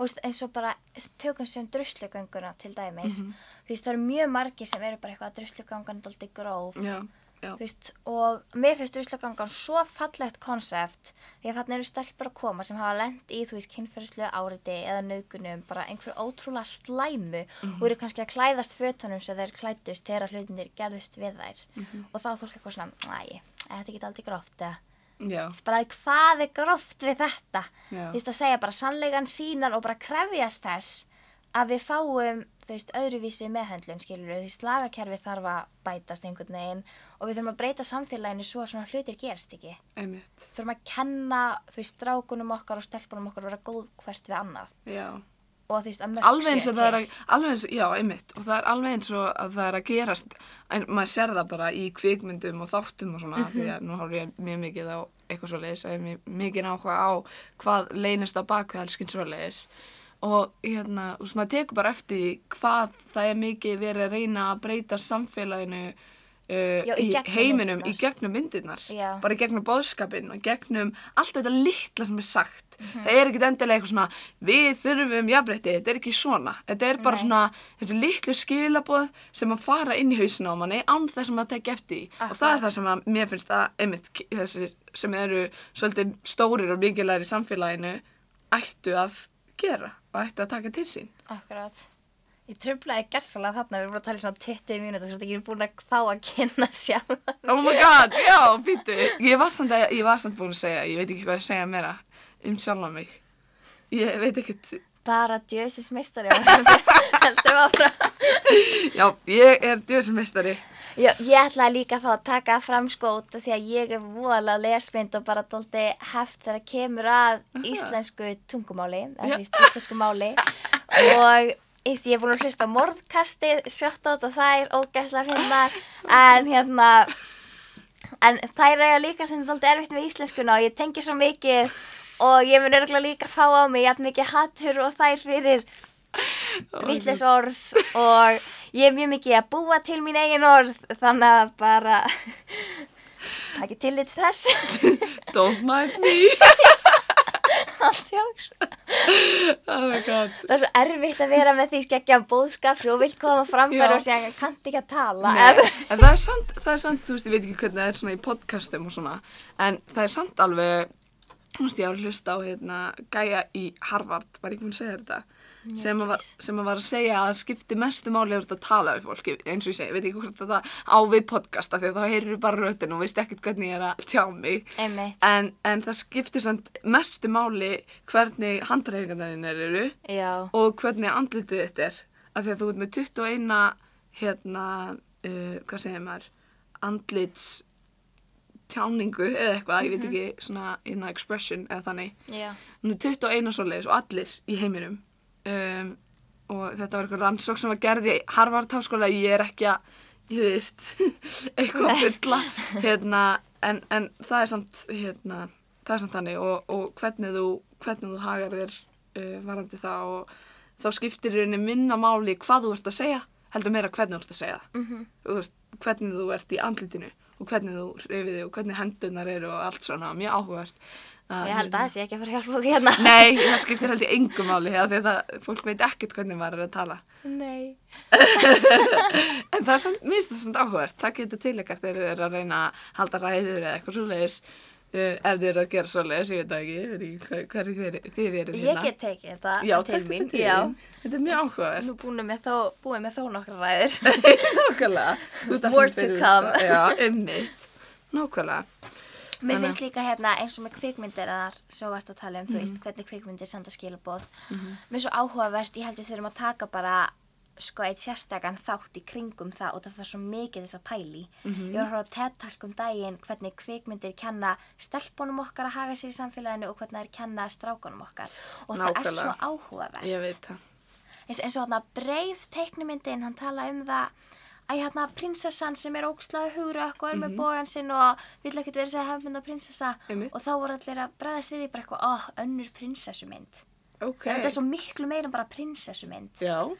Og veist, eins og bara tökum sem druslugönguna til dæmis. Mhm. Þú veist, það eru mjög margir sem eru bara eitthvað að druslugangan er alltaf gróf. Já, Þú veist, og mér finnst druslugangan svo fallegt konsept því að þarna eru stelpur að koma sem hafa lent í, þú veist, kynferðislega áriti eða naukunum, bara einhver ótrúlega slæmu og eru kannski að klæðast fötunum sem þeir klæddust þegar hlutinir gerðust við þær. Og þá er fólk eitthvað svona, næ, þetta ekki aldrei gróft bara hvað er gróft við þetta? já, Þú veist, að segja bara sannlegan sínan og bara krefjast þess að við fáum, þú veist, öðruvísi meðhendlun, skilur við, þú veist, lagakerfi þarf að bætast einhvern veginn og við þurfum að breyta samfélaginu svo að svona hlutir gerst ekki. einmitt, Þurfum að kenna, þú veist, strákunum okkar og stelpunum okkar að vera góð hvert við annað já. og þú veist, að mörg alveg eins og það er að, til. já, einmitt og það er alveg eins og að það er að gerast en maður sér það bara í kvikmyndum og þáttum og svona, því að nú horf ég mjög mikið á eitthvað svoleiðis, að ég hef mikið áhuga á hvað leynist á bakvið allskinn svoleiðis og hérna, þú veist, maður tekur bara eftir því hvað það er mikið verið að reyna að breyta samfélaginu uh, Já, í í, heiminum, myndirnar. í gegnum myndirnar Já. bara í gegnum bóðskapin og gegnum allt þetta litla sem er sagt Mhm. það er ekkit endilega eitthvað svona við þurfum jafnbreytti, þetta er ekki svona þetta er bara Nei. svona þessi litlu skilaboð sem að fara inn í hausina á manni án þess að maður tekja eftir því og það er Akkurat. það sem að mér finnst að einmitt þessir sem eru svolítið stórir og mikilvægir í samfélaginu ættu að gera og ættu að taka til sín Akkurát. Ég tröflaði gersalega þarna, við erum búin að tala í svona 20 mínútur, svo ég er búin að þá að kynna sjálf. Oh my god, já, býtu Ég var samt, að, ég var samt búin að segja, ég veit ekki hvað að segja meira um sjálfa mig Ég veit ekkert Bara djöðsins meistari og heldur áfram. Já, ég er djöðsumestari Já, ég ætlaði líka að fá að taka fram skót því að ég er voðalega lesblind og bara dóldi heft þegar kemur að íslensku tungumáli, eða þú íslensku máli. Og Íst, ég er búin að hlusta morðkastið, sjátt á þetta þær, ógæslega finnar, en hérna, en þær eiga líka sem þóldi erfitt með íslenskuna og ég tengi svo mikið og ég mun örgulega líka fá á mig jætt mikið hattur og þær fyrir vittlis orð. Og ég er mjög mikið að búa til mín eigin orð þannig að bara <laughs> takk til til þess. <laughs> Don't mind me. <laughs> Jáks Oh það er svo erfitt að vera með því skeggja bóðskap og vill koma fram Já. og segja kannt ekki að tala en, en það er samt, það er samt, þú veist, ég veit ekki hvernig það er svona í podcastum og svona, en það er samt alveg, þú veist, ég var að hlusta á hérna gæja í Harvard, var ég ekki búin að segja þetta, sem að, var, sem að var að segja að skipti mestu máli að tala við fólki, eins og ég segi, veit ekki hvort þetta á við podcasta, því að þá heyrir bara röttin og veist ekkert hvernig ég er að tjá mig, en, en það skiptir samt mestu máli hvernig handreifingarnir eru, já, og hvernig andlitið þetta er. Af því að þú ert með 21 hérna, uh, hvað segir maður? Andlits tjáningu eða eitthvað, ég veit ekki svona hérna expression eða þannig. Já, hún er 21 svoleiðis og allir í heiminum. Um, og þetta var eitthvað rannsók sem var gerð í Harvard háskóla ég er ekki að ég veist, <laughs> eitthvað fulla, hérna, en, en það er samt, hérna, það er samt þannig og, og hvernig þú, hvernig þú hagar þér uh, varandi það og þá skiptir í rauninni minna máli hvað þú ert að segja, heldur meira hvernig þú ert að segja það. Mhm. Og þú veist, hvernig þú ert í andlitinu og hvernig þú reyfið þig og hvernig hendunar eru og allt svona, mjög áhugavert. Ég held að það sé ekki að fara að hjálpa okkur hérna. Nei, <laughs> það skiptir held í engum máli því að fólk veit ekkert hvernig maður er að tala. Nei. <laughs> En það er samt, mér finnst það samt áhugavert. Það getur tilækart þegar þið eru að reyna að halda ræður eða eitthvað svoleiðis. Uh, ef þið eru að gera svoleiðis, ég veit það ekki, ég veit ekki hver- hverju þið, þið eru Ég get tekið þetta Já, til mín. þetta Já. Þetta er mjög áhugavert. Nú búin með þó, búin með þó nokkra ræður. <laughs> Nákvæmlega. More to come. það. Já, <laughs> einmitt. Nákvæmlega. Mér finnst líka hérna eins og með kvikmyndir að þar svo varst að tala um, þú Mhm. veist, hvernig kvikmyndir senda skilabóð. Mér er svo áhugavert, ég held við þurfum að taka bara sko eitt sérstakann þátt í kringum það og það var svo mikið þess að pæli. Mhm. Ég var að horfa á TED-talk um daginn hvernig kvikmyndir kenna stelpunum okkar að haga sér í samfélaginu og hvernig þær kenna strákunum okkar. Og það er svo Nákvæmlega. áhugavert. Það. eins, eins og hann breið teiknumyndin, hann tala um það að hérna prinsessan sem er ógslaði hugrökk og er með bógan sinn og vill ekkert vera sér hefnda prinsessa Mhm. Einmitt. og þá voru allir að bregðast við því bara eitthvað, oh, önnur prinsessumynd. Ok. Þetta er svo miklu meira en bara prinsessumynd. Já.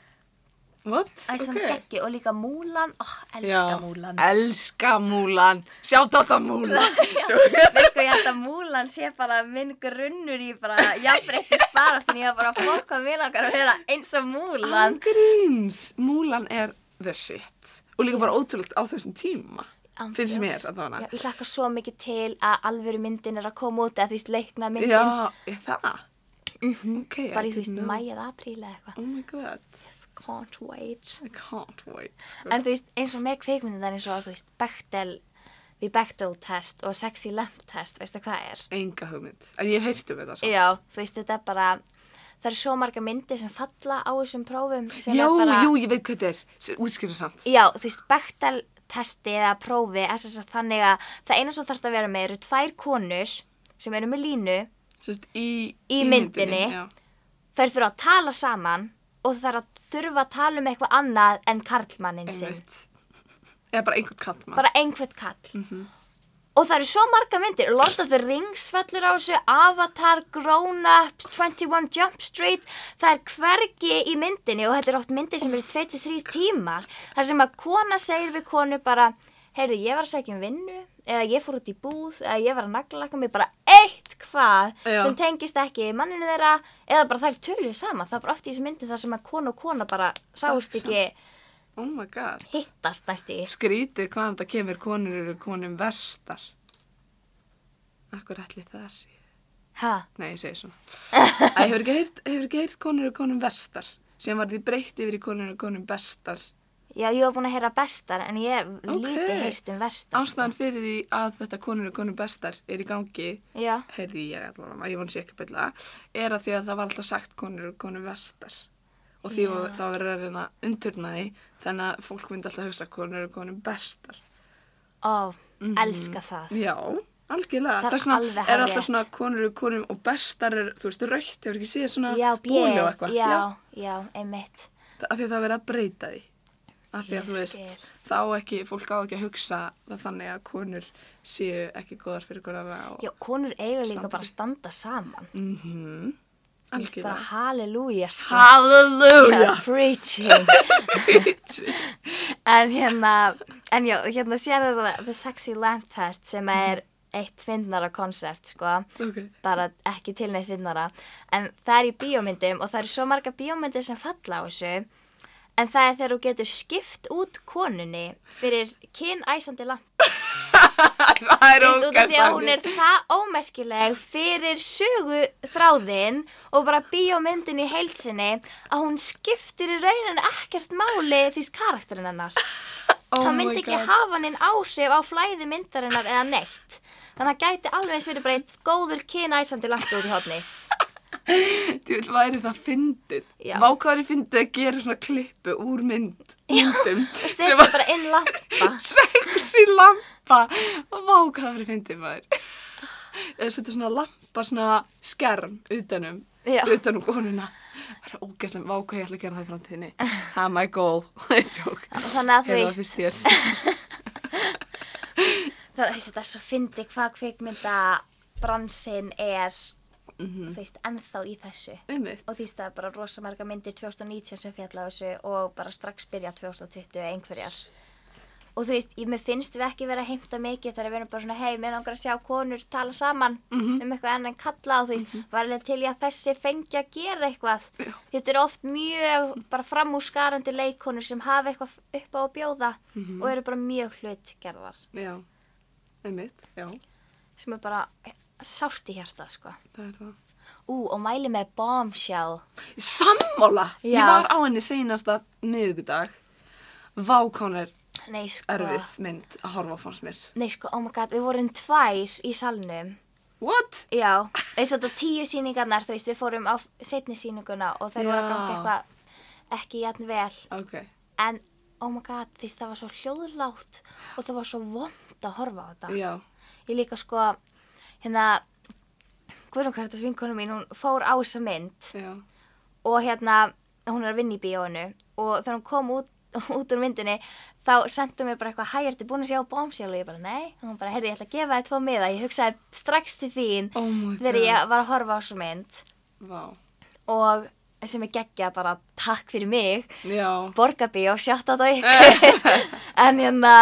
What? Það er svona Ok. geggi og líka Múlan, oh, elska Já. Múlan. Elska múlan. Sjátt á það múlan. <laughs> Nei sko, ég held að Múlan sé bara minn grunnur í bara jafnbreyttist baráttin, ég var bara að fokka mig langar að vera eins og Múlan. Angríns. Múlan er the shit. Og líka bara ótrúlegt á þessum tíma. Finnst mér að Já, ég hlakka svo mikið til að alvöru myndin er að koma út eða þú veist leikna myndin Já, það? Ok, I bara í þú veist mæ eða apríl eða eitthvað Oh my god. Can't wait I can't wait. sko. en þú veist eins og með kvikmyndin það er eins og þú veist Bechdel the Bechdel test og sexy lamp test veistu hvað er? Enga hugmynd. En ég heyrt um þetta samt. Já, þú veist þetta er bara það eru svo marga myndir sem falla á þessum prófum Já, er bara jú, ég veit hvað þetta er. Útskýra samt. Já, þú veist, Bechdel testi eða prófi er sagt þannig að það eina sem þarf að vera með eru tvær konur sem eru með línu Sest, í, Í myndinni. Já. þær þurfa að tala saman og þær að þurfa að tala um eitthvað annað en karlmannin sinn. Eða bara einhvern kallmann. Bara einhvern kall. Mhm. Og það eru svo marga myndir. Lord of the Rings fellur á þessu, Avatar, Grown Ups, 21 Jump Street. Það er hvergi í myndinni og þetta er oft myndir sem eru 2-3 tímar. Það sem að kona segir við konu bara, heyrðu, ég var að segja um vinnu, eða ég fór út í búð, eða ég var að naglaka mig bara eitt hvað Já. sem tengist ekki manninu þeirra, eða bara þær töluðu saman. Það er bara oft í þessu myndi þar sem að kona og kona bara sást ekki Oh my god. hittast næstu. Skrítið hvaðan þetta kemur konur eru konum verstar. Akkur ætli það sé. Ha? Nei, ég segi svona. Æ, hefur ekki heyrt, konur eru konum verstar. Síðan var því breytt yfir í konur eru konum bestar. Já, ég var búin að heyra bestar en ég hef Ok. lítið heyrt um vestar. Ástæðan fyrir því að þetta konur eru konum bestar er í gangi, Já, heyrði ég allavega, ég vona sér ekki byrla, er að því að það var alltaf sagt konur eru konum verstar. Og því Já. var, það var að reyna að því, þannig að fólk myndi alltaf hugsa að konur eru konum bestar. ó, Mhm. elska það. Já, algjörlega. Það er alveg er alltaf svona konur eru konum og bestar er, þú veist, raukt, hefur ekki séð svona Já, bjöð, og eitthvað. já, já, einmitt. Af því að það er verið að breyta því. Af því að þú veist, þá ekki, fólk á ekki að hugsa það þannig að konur séu ekki góðar fyrir og... Já, konur eiga líka bara að standa saman. Mhm, Þú veist, Bara algjörlega. halleluja, sko. Halleluja! <laughs> Preaching. en hérna, en já, hérna er það The Sexy Lamp Test sem er eitt fyndnara konsept, sko. ok, bara ekki til neitt finnara en það er í bíómyndum og það eru svo marga bíómyndir sem falla á þessu en það er þegar þú getur skipt út konunni fyrir kynæsandi lamp. <laughs> Það er Veist, út af því að hún ógæst er það ómerkileg fyrir sögu þráðinn og bara bíómyndin í heilsinni að hún skiptir í rauninni ekkert máli því karakterinn hennar. <laughs> Oh það myndi ekki hafa neinn áhrif á flæði myndarinnar eða neitt. Þannig að gæti alveg eins verið bara eitt góður kynæsandi lamp út í hodni <laughs> Þú vil væri það fyndið. Já. Vákári fyndið að gera svona klippu úr mynd, myndum. setja bara inn lampa <laughs> Sexy lampa. Vákári fyndið maður. Eða setja svona lampa, svona skerm utanum, Já. utanum konuna. Það er ógæslega, vá hvað ég ætla að gera það í framtíðinni. Er my goal. <laughs> Þannig að þú veist, <laughs> það er er svo fyndi hvað kvikmynda bransin er, Mhm. þú veist, ennþá í þessu. Einmitt. Og því það er bara rosa marga myndir 2019 sem fjalla á þessu og bara strax byrja 2020 einhverjar. Og þú veist, ég, finnst við ekki vera að heimta mikið þegar við erum bara svona, hei, mér langar að sjá konur tala saman Mhm. um eitthvað enn en kalla og þú veist, var alveg til ég að þessi fengi að gera eitthvað. Já. Þetta eru oft mjög bara framúskarandi leikonur sem hafa eitthvað upp á að bjóða Mhm. og eru bara mjög hlutgerðar Já. Einmitt, já. sem er bara sárt í hjarta, sko. Það það. Ú, og mæli með Bombshell. Sammála! Ég Já. var á henni seinasta miðugudag. Vákón er Nei, sko. erfið mynd að horfa á fannst mér. Nei, sko, oh my god, við vorum tvær í salnum. What? Já, eins og þetta tíu sýningarnar, þú veist, við fórum á setni sýninguna og þeir voru að Já. ganga eitthvað ekki jætn vel. Ok. En, oh my god, því það var svo hljóðlátt og það var svo vond að horfa á þetta. Já. Ég líka sko, hérna, Guðrún Kvartas vinkonu mín, hún fór á þessa mynd. Já. og hérna, hún er að vinna í bíóinu. Og þegar hún kom út, <laughs> út úr myndinni þá sendu mér bara eitthvað, hæ, ertu búin að sjá Bombshell? Og ég bara, nei, og hún bara, heyrði, ég ætla að gefa þér tvo miða, ég hugsaði strax til þín Oh þegar ég var að horfa á þessa mynd. Vá. og sem er geggja bara takk fyrir mig, Já. borgarbíó, sjátt á þetta <laughs> ykkur. <laughs> En hérna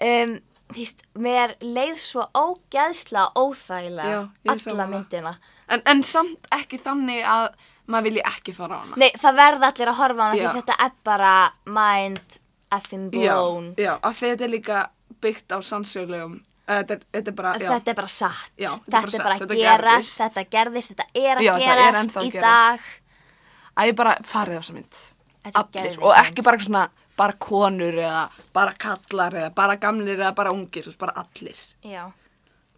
um, veist, mér leið svo ógeðsla Já, óþægilega ég er alla sammála. myndina En, en samt ekki þannig að maður vilji ekki fara á hana. Nei, það verða allir að horfa á hana Já. því þetta er bara mind effing blown Já, já, af því þetta er líka byggt á sannsögulegum. Uh, þetta, er, þetta er bara, já. Þetta er bara satt Já, Þetta er bara satt, að þetta gerast, gerðist. þetta gerðist, þetta er að Já, þetta er gerast ennþá að í gerast. dag Að ég bara farið á þessa mynd. Þetta er Allir. geðveik Og mynd. ekki bara svona, bara konur eða bara kallar eða bara gamlir eða bara ungir, þú veist, bara allir. Já,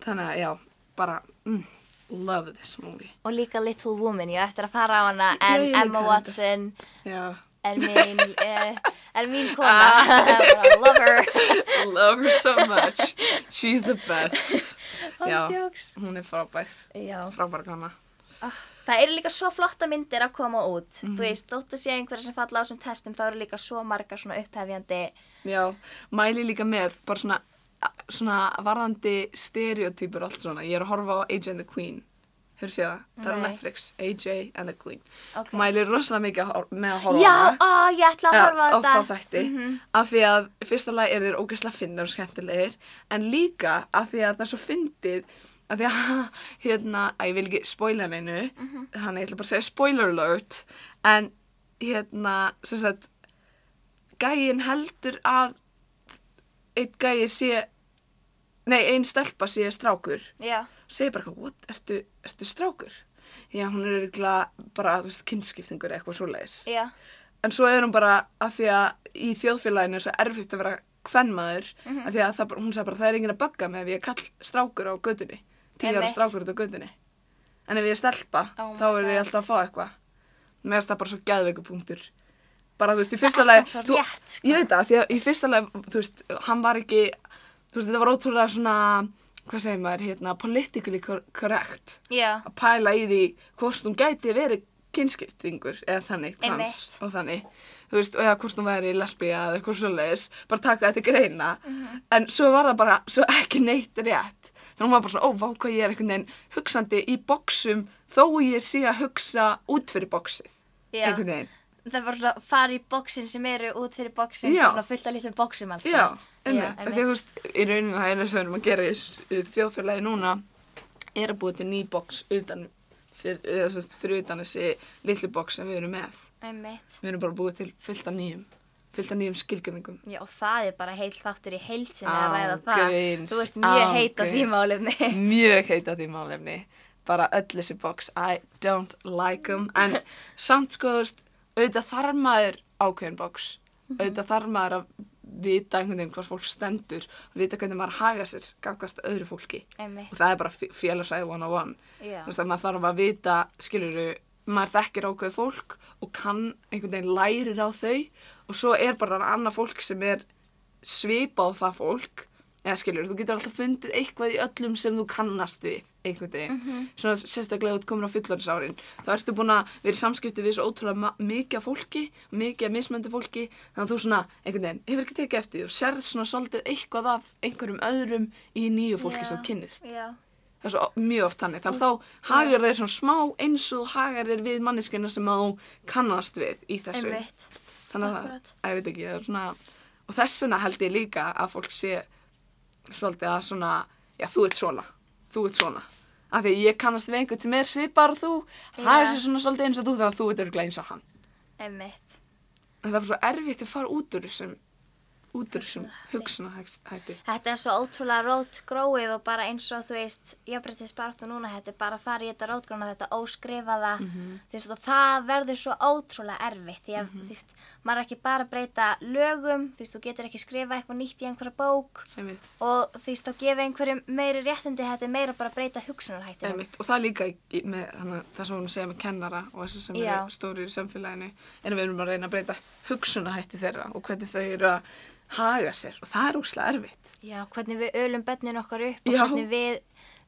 Þannig að, já, bara, mm, love this movie. og líka Little Woman, ég á eftir að fara á hana Já, en Emma. Watson Já. er mín, uh, <laughs> er mín kona <laughs> Bara love her <laughs> love her so much. She's the best. Já, Ándjóks. hún er frábær. Já. Frábær kona. Það eru líka svo flotta myndir að koma út Mhm. Þú veist, þótt að sé einhverja sem falla á þessum testum þá eru líka svo margar svona upphefjandi Já, mæli líka með bara svona, svona varðandi stereotypur og allt svona. Ég er að horfa á AJ and the Queen. Hefur séð það? Það er á. Netflix. AJ and the Queen. Ok. Mæli rosalega mikið að með að horfa Já, á hana. á, ég ætla að horfa á á þetta þá þætti af því að fyrsta lagi er þeir ógeðslega finnir og skemmtilegir en líka af því að það er svo fyndið af því að <laughs> hérna, að ég vil ekki spoila neinu. Þannig ég ætla bara að segja spoiler alert. En hérna sem sagt gæin heldur að einn gæi sé nei, einn stelpa sé strákur. Já, segir bara what, ertu, ertu strákur? Já, hún er bara, þú veist, kynskiptingur eða eitthvað svoleiðis. já, En svo er hún bara að því að í þjóðfélaginu er svo erfitt að vera kvennmaður Mhm. af því að það, hún sagði bara það er enginn að mig ef ég er kall strákur á gödunni tíu ára strákur út á gödunni en ef ég er stelpa Oh þá er ég alltaf að fá eitthvað. Mér finnst það bara svo geðveikupunktur bara þú veist í fyrsta svo rétt, sko. ég veit það því að í fyrsta lagi þú veist hann var ekki þú veist þetta var ótrúlega svona hvað segir maður hérna politically cor- correct já, að pæla í því hvort hún gæti verið kynskiptingur eða þannig, trans og þannig. Þú veist, eða hvort hún væri lesbía eða eitthvað svoleiðis, bara taka þetta greina. Mhm. en svo var það bara svo ekki neitt rétt þannig hún var bara svona, ó, vá hvað ég er einhvern veginn hugsandi í boxum þó ég sé að hugsa út fyrir já. einhvern veginn, Það er bara svona að fara í bóksin sem eru út fyrir bóksin, svona fullt af litlum bóksum alls. já, einmitt, því að þú veist í rauninu það einu sem við erum að gera í þjóðfélagi núna er að búa til ný box utan fyrir, eða, sagt, fyrir utan þessi litlu box sem við erum með. Einmitt. Við erum bara búið til fullt af nýjum, fullt af nýjum skilgjörningum. Já, og það er bara heil þáttur í heilsinni að ræða það. Þú ert mjög heit á því málefni. <laughs> Mjög heit á því málefni. Bara öll þessi box, I don't like them. En <laughs> samt sko, þú veist, auðvitað þarf maður ákveðin box. Mhm. Auðvitað þarf maður að vita einhvern veginn hvað fólk stendur, vita hvernig maður haga sér, gafkast öðru fólki. Einmitt. Og það er bara félagsæði one on one. Já. Þú veist að maður þarf að vita, skiluru, maður þekkir ákveð fólk og kann einhvern veginn lærir á þau. Og svo er bara annað fólk sem er svipað á það fólk. Eða skilur, þú getur alltaf fundið eitthvað í öllum sem þú kannast við einhvern veginn, Mhm. svona sérstaklega út komin á fullorðsárin, þá ertu búin að vera í samskipti við svo ótrúlega mikið fólki mikið mismöndi fólki. Þannig að þú svona, einhvern veginn, hefur ekki tekið eftir og sérð svona svolítið eitthvað af einhverjum öðrum í nýju fólki Já. sem þú kynnist. Já. Það er svo mjög oft þannig, þannig að þá hagar þeir svona smá eins og hagar þeir við manneskina sem að þú kannast við í þessu. Einmitt. þannig að það, að ég veit ekki, svona og þessuna held ég líka að fólk sé svolítið að svona já, þú ert svona, þú ert svona. Af því að ég kannast við einhvern sem er svipar og þú, það er sér svona svolítið eins og þú þegar þú ert örglega eins og hann. Einmitt. en það er svo erfitt að fara út úr þessum út úr þessum hugsunahætti Þetta er svo ótrúlega rót gróið og bara eins og þú veist, jafnbryttis baráttu núna, þetta er bara að fara í þetta rótgróna, þetta óskrifaða, Mhm. þú veist, það verður svo ótrúlega erfitt, því að, þú veist, maður er ekki bara að breyta lögum, þú veist, þú getur ekki skrifa eitthvað nýtt í einhverja bók. Og þú veist, þá gefa einhverjum meiri réttindi, þetta er meira bara að breyta hugsunarhættinu. einmitt. Og það líka í, með hana, það sem hún segja með kennara og þessi sem eru stórir í samfélaginu en við erum að reyna að breyta hugsunahætti þeirra og hvernig þau eru að haga sér og það er úrslega erfitt. Já, hvernig við ölum bönnin okkar upp og Já. hvernig við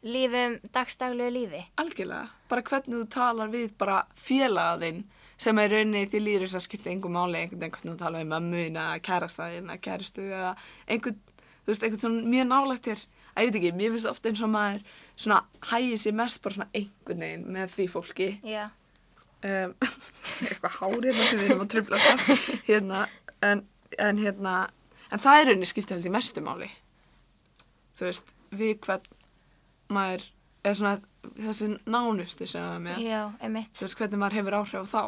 lífum dagstaglegu lífi. Algjörlega, bara hvernig þú talar við bara félagaðinn sem er rauninni því líður þess að skipta engum máli einhvern veginn hvernig þú talar við mömmuna, kærastæðina, kæristu eða einhvern, þú veist, einhvern svona mjög nálægt þér, að ég veit ekki, mér finnst ofta eins og maður svona hægir sér mest bara svona einhvern veginn með því fólki. Já, um, <laughs> eitthvað hárið sem við erum að tröfla það hérna, en, en hérna en það er rauninni skipta held í mestu máli. Þú veist, við hvern maður er svona þessi nánustu sem við erum með. Já, þú veist hvernig maður hefur áhrif á þá.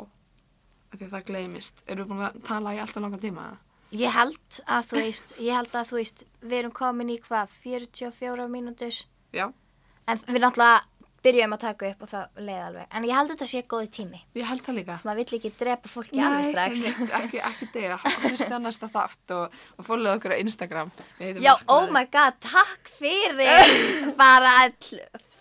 Því að það gleymist. Erum við búin að tala í alltaf langan tíma? Ég held að þú veist, að þú veist, við erum komin í hvað, 44 mínútur, já, en við náttúrulega byrjum að taka upp og það leiði alveg, en ég held að þetta sé góði tími, ég held það líka. Þess að vill ekki drepa fólki alveg strax. einmitt, ekki, ekki dega, hlusta næsta þátt og, og fólga okkur á Instagram. Já, oh my god, takk fyrir bara all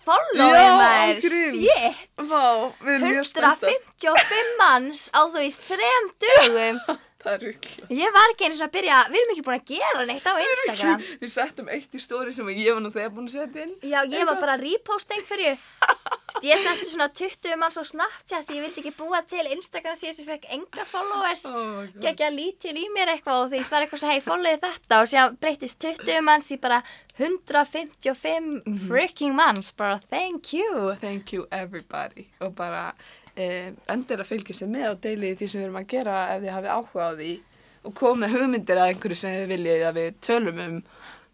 following maður, shit. Vá, við erum mjög spenntar 155 manns á þú veist þrem dögum <laughs> Það er ruggla Ég var ekki eins og að byrja, við erum ekki búin að gera neitt á Instagram. Við settum eitt í stóri sem ég var nú þegar búin að setja inn. Já, ég var bara að reposta einhverju <laughs> Ég setti svona 20 manns á Snapchat því ég vildi ekki búa til Instagram síðan sem fekk enga followers. Oh Gekki að lítil í mér eitthvað og því var eitthvað svona hei, followið þetta. Og síðan breytist 20 manns í bara 155 freaking manns bara thank you. Thank you everybody. Og bara endur að fylgja sér með og deili því sem við erum að gera ef þið hafið áhuga á því og koma með hugmyndir að einhverju sem þið viljið að við tölum um.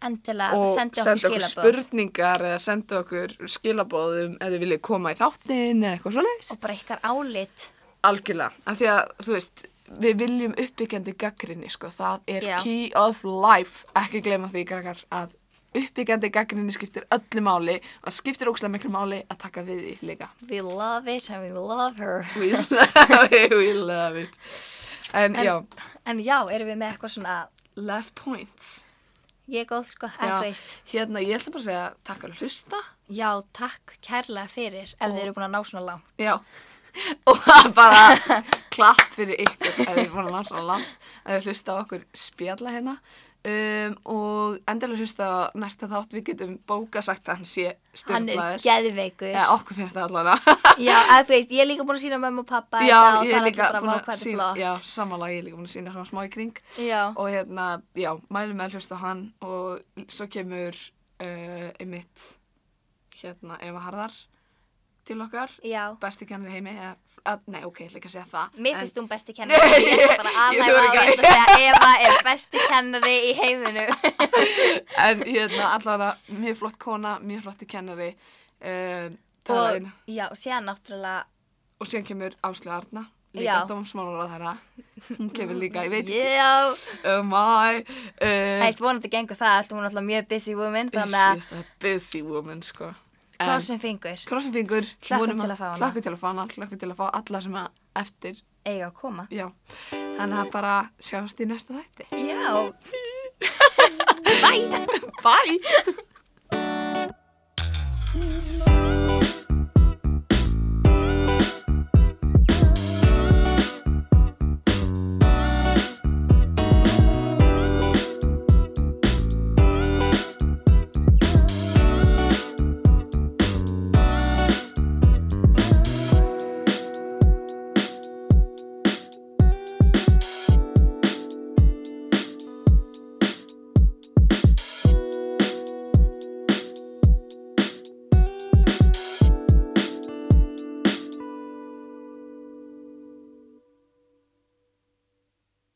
Endilega, og senda okkur okkur spurningar eða senda okkur skilabóðum ef þið viljið koma í þáttin eða eitthvað svoleiðis. og bara ykkar álit. Algjörlega, af því að þú veist, við viljum uppbyggjandi gaggrinni, sko, það er Já. key of life, ekki gleyma því, krakkar, að uppbyggjandi gaggrinni skiptir öllu máli og skiptir ógslag miklu máli að taka við því líka. We love it and we love her <laughs> We love it, we love it. En, En- já, En já, erum við með eitthvað svona last points. Ég góð sko, þú veist Hérna, ég ætla bara að segja takk fyrir að hlusta. Já, takk kærlega fyrir ef þið eru búin að ná svona langt Já, <laughs> og það er bara klapp fyrir ykkur ef þið er búin að ná svona langt að þið hlusta á okkur spjalla hérna um, og endilega hlusta á næsta þátt. Við getum bóka sagt að hann sé Hann er styrlaður geðveikur. Eða okkur finnst það allavega. <laughs> Já, að þú veist, ég er líka búin að sína mömmu og pappa Já, þetta og ég það er líka búin að sína Já, samanlega ég er líka búin að sína svona smá í kring. Já, og hérna, já, mælum með að hlusta hann og svo kemur uh, einmitt hérna Eva Harðar til okkar. Já. besti kennari heimi eða, að, nei, ok, ég ætla ekki að segja það. Mér finnst hún besti <laughs> kennari Ég ætla bara að Ég alhæfa þori og ég ætla að segja Eva er besti kennari í heiminu <laughs> en hérna allavega mjög flott kona, mjög flotti kennari uh, Og og, já, síðan náttúrulega og síðan kemur Áslu Arna líka dómsmálar á þeirra hún kemur líka, ég veit Já, oh my það uh, er vonandi gengur það Hún er alltaf mjög busy woman she's a busy woman sko Krossin fingur. krossin fingur. Vonum til að fá hana. hlökkum til að fá hana hlökkum til að fá alla sem að eftir eiga að koma. Já, þannig að bara sjáumst í næsta þætti. Já. <laughs> Bye. Bye